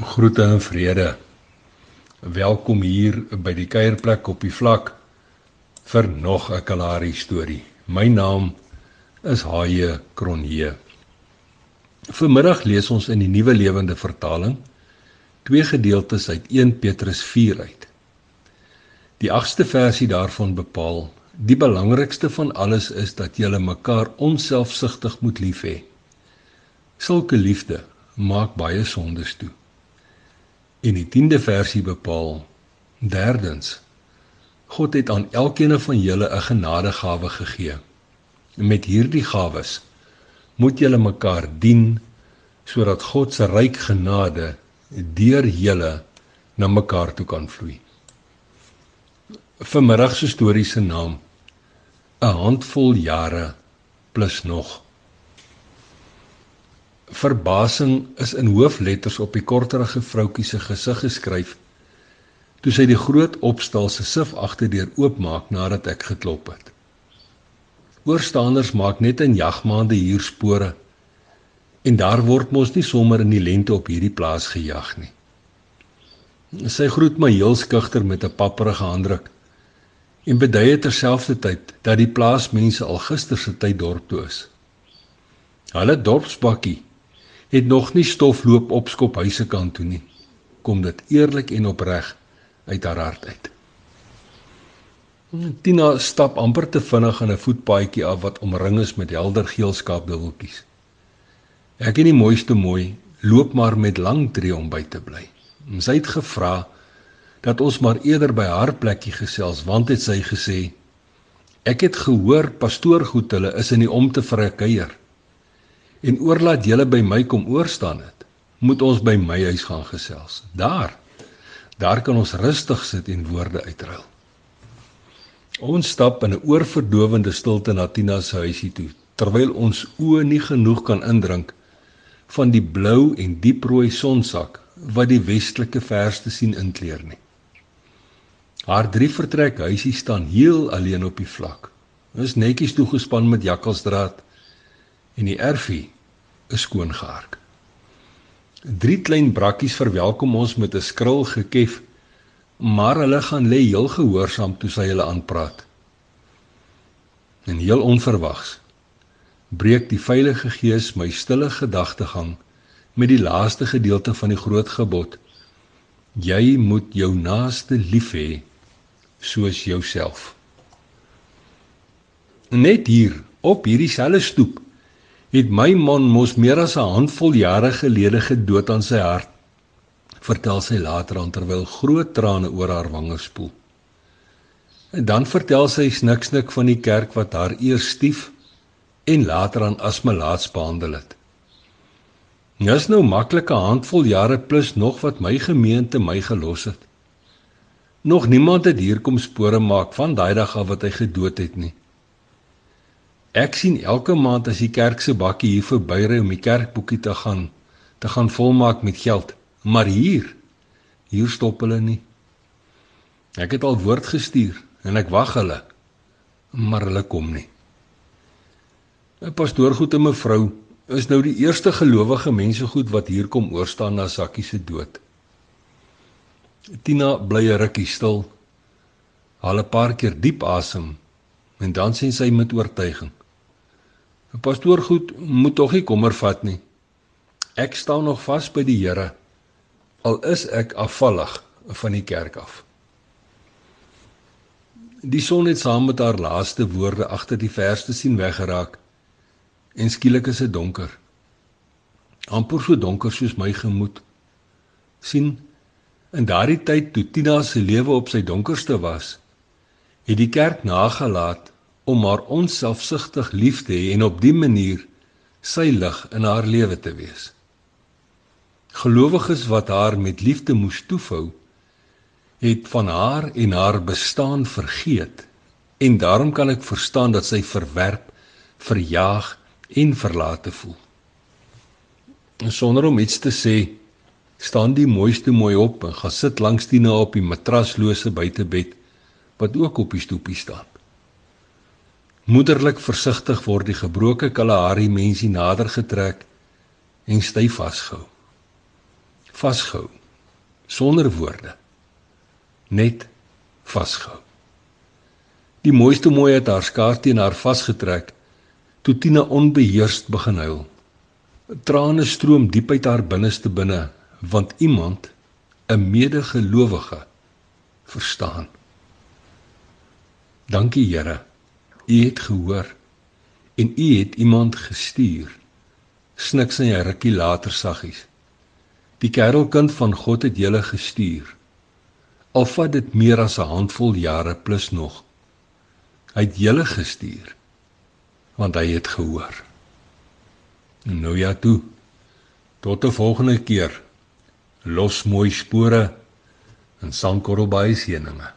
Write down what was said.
Groete en vrede. Welkom hier by die kuierplek op die vlak vir nog 'n Kalahari storie. My naam is Haie Kronje. Vanmiddag lees ons in die Nuwe Lewende Vertaling twee gedeeltes uit 1 Petrus 4 uit. Die 8ste versie daarvan bepaal: Die belangrikste van alles is dat julle mekaar onselfsugtig moet lief hê. Sulke liefde maak baie sondes toe. En die 10de versie bepaal: Derdens God het aan elkeen van julle 'n genadegawe gegee. En met hierdie gawes moet julle mekaar dien sodat God se ryk genade deur julle na mekaar toe kan vloei. Vanmiddag se storie se naam 'n handvol jare plus nog Verbasing is in hoofletters op die korterige vroutjie se gesig geskryf toe sy die groot opstal se sif agterdeur oopmaak nadat ek geklop het. Oorstanders maak net in jagmaande hier spore en daar word mos nie sommer in die lente op hierdie plaas gejag nie. Sy groet my heel skugter met 'n papperige handdruk en beduie terselfdertyd dat die plaasmense al gister se tyd dorp toe is. Hulle dorpsbakkie het nog nie stof loop opskop huise kant toe nie. Kom dit eerlik en opreg uit haar hart uit. Tina stap amper te vinnig aan 'n voetpaadjie af wat omring is met helder geel skaapdubbeltjies. Ek en die mooiste mooi loop maar met lang tree om by te bly. Sy het gevra dat ons maar eerder by haar plekkie gesels want het sy gesê ek het gehoor pastoor goed hulle is in die om te vir 'n kuier en oorlaat julle by my kom oorstaan het, moet ons by my huis gaan gesels. Daar. Daar kan ons rustig sit en woorde uitruil. Ons stap in 'n oorverdowende stilte na Tina se huisie toe, terwyl ons oë nie genoeg kan indrink van die blou en dieprooi sonsak wat die westelike verste sien inkleer nie. Haar drie vertrek huisie staan heel alleen op die vlak. Dit is netjies toegespan met jakkalsdraad en die erfie is skoon gehark. Drie klein brakkies verwelkom ons met 'n skril gekef, maar hulle gaan lê heel gehoorsaam toe sy hulle aanpraat. En heel onverwags breek die Heilige Gees my stille gedagtegang met die laaste gedeelte van die groot gebod: Jy moet jou naaste lief hê soos jouself. Net hier op hierdie selfe stoep het my man mos meer as 'n handvol jare gelede gedood aan sy hart vertel sy later aan terwyl groot trane oor haar wange spoel en dan vertel sy sniksnik van die kerk wat haar eers stief en later aan asmelaats behandel het Dis nou maklike handvol jare plus nog wat my gemeente my gelos het. Nog niemand het hier kom spore maak van daai dag af wat hy gedood het nie. Ek sien elke maand as die kerk se bakkie hier verbyry om die kerkboekie te gaan te gaan volmaak met geld, maar hier hier stop hulle nie. Ek het al woord gestuur en ek wag hulle, maar hulle kom nie. 'n Pastoor goed en mevrou is nou die eerste gelowige mense goed wat hier kom oorstaan na Sakkie se dood. Tina bly 'n rukkie stil. Haal 'n paar keer diep asem en dan sê sy met oortuiging: Pastoor goed moet tog nie kommer vat nie. Ek staan nog vas by die Here al is ek afvallig van die kerk af. Die son het saam met haar laaste woorde agter die verste sien weggeraak en skielik is dit donker. amper so donker soos my gemoed. sien in daardie tyd toe Tina se lewe op sy donkerste was, het die kerk nagelaat om haar onselfsugtig lief te hê en op dié manier sy lig in haar lewe te wees. Gelowiges wat haar met liefde moes toefou, het van haar en haar bestaan vergeet en daarom kan ek verstaan dat sy verwerp, verjaag en verlate voel. En sonder om iets te sê, staan die mooiste mooi op en gaan sit langs die na op die matraslose buitebed wat ook op die stoepie staan. Moederlik versigtig word die gebroke Kalahari mensie nader getrek en styf vasgehou. vasgehou. Sonder woorde. Net vasgehou. Die mooiste mooi het haar skaar teen haar vasgetrek toe Tina onbeheerst begin huil. Trane stroom diep uit haar binneste binne want iemand 'n medegelowige verstaan. Dankie Here u het gehoor en u het iemand gestuur sniks hy rukkie later saggies. Die kerelkind van God het julle gestuur. Al vat dit meer as 'n handvol jare plus nog. Hy het julle gestuur want hy het gehoor. Nou ja toe. Tot 'n volgende keer. Los mooi spore in Sankorrelbaai seëninge.